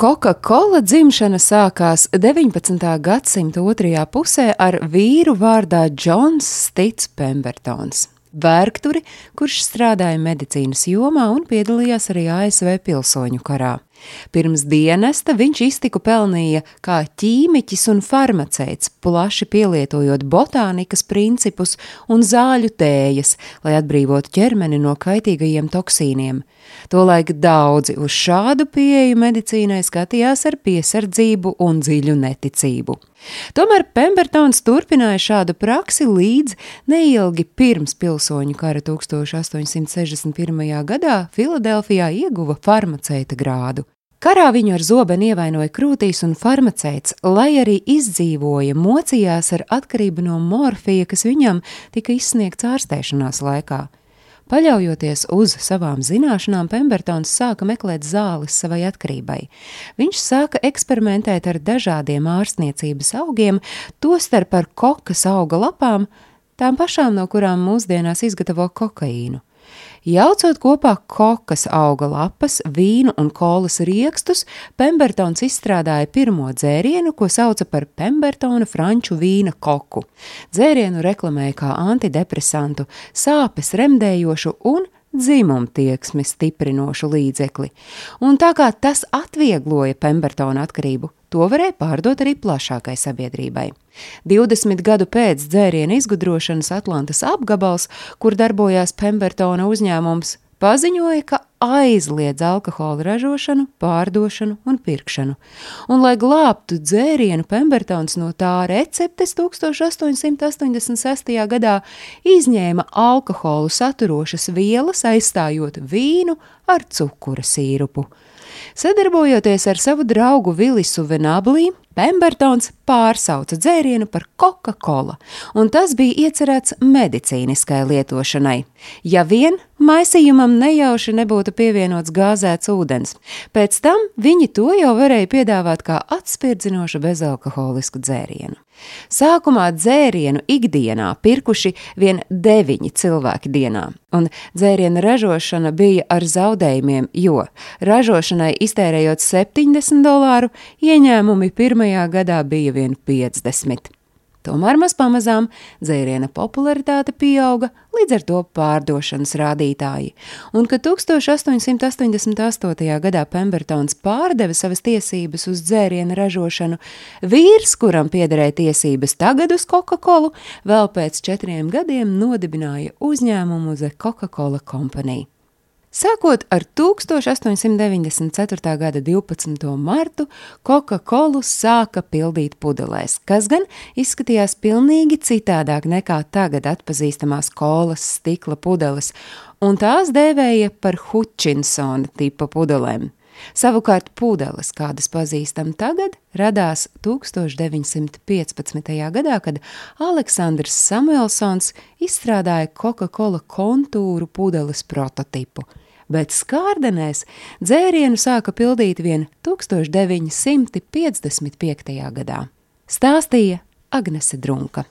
Coca-Cola dzimšana sākās 19. gadsimta otrajā pusē ar vīru vārdā Džons Stits Pembertons. Vērkturi, kurš strādāja medicīnas jomā un piedalījās arī ASV pilsoņu karā. Pirms dienesta viņš iztiku pelnīja kā ķīmiķis un farmaceits, plaši pielietojot botānikas principus un zāļu tējas, lai atbrīvotu ķermeni no kaitīgajiem toksīniem. Tolaik daudzi uz šādu pieeju medicīnai skatījās ar piesardzību un dziļu neticību. Tomēr Pembertons turpināja šādu praksi līdz neilgi pirms pilsoņu kara 1861. gadā Filadelfijā ieguva farmaceita grādu. Karā viņu ar zobenu ievainoja krūtīs un farmaceits, lai arī izdzīvoja, mocījās ar atkarību no morfija, kas viņam tika izsniegts ārstēšanās laikā. Paļaujoties uz savām zināšanām, Pembertons sāka meklēt zāles savai atkarībai. Viņš sāka eksperimentēt ar dažādiem ārstniecības augiem, tostarp ar kokas auga lapām, tām pašām, no kurām mūsdienās izgatavo kokaīnu. Jaucot kopā kokas auga lapas, vīnu un kolas riekstus, Pembertons izstrādāja pirmo dzērienu, ko sauca par Pembertona franču vīna koku. Dzērienu reklamēja kā antidepresantu, sāpes remdējošu un dzimumtieksmi stiprinošu līdzekli, un tā kā tas atviegloja Pembertona atkarību, to varēja pārdot arī plašākai sabiedrībai. 20 gadu pēc dzēriena izgudrošanas Atlantas apgabals, kur darbojās Pembertona uzņēmums, paziņoja, ka aizliedz alkohola ražošanu, pārdošanu un pirkšanu. Un, lai glābtu dzērienu, Pembertons no tā receptes 1886. gadā izņēma alkoholu saturošas vielas, aizstājot vīnu ar cukura sīrupu. Sadarbojoties ar savu draugu Vilisu Venablī, Pembertons pārsauca dzērienu par Coca-Cola, un tas bija iecerēts medicīniskai lietošanai. Ja vien maisījumam nejauši nebūtu pievienots gāzēts ūdens, pēc tam viņi to jau varēja piedāvāt kā atspirdzinošu bezalkoholisku dzērienu. Sākumā dzērienu ikdienā pirkuši vien deviņi cilvēki dienā, un dzēriena ražošana bija ar zaudējumiem, jo ražošanai iztērējot 70 dolāru, ieņēmumi pirmajā gadā bija vien 50. Tomēr maz pamazām dzēriena popularitāte pieauga, līdz ar to pārdošanas rādītāji, un kad 1888. gadā Pembertons pārdeva savas tiesības uz dzēriena ražošanu, vīrs, kuram piederēja tiesības tagad uz Coca-Cola, vēl pēc četriem gadiem nodibināja uzņēmumu The Coca-Cola Company. Sākot ar 1894. gada 12. martu, Coca-Cola sāka pildīt pudelēs, kas gan izskatījās pilnīgi citādāk nekā tagad atpazīstamās kolas stikla pudeles, un tās dēvēja par Hutchinsona tipa pudelēm. Savukārt pudeles, kādas pazīstam tagad, radās 1915. gadā, kad Aleksandrs Samuelsons izstrādāja Coca-Cola kontūru pudeles prototipu – bet skārdenēs dzērienu sāka pildīt vien 1955. gadā. Stāstīja Agnese Drunka.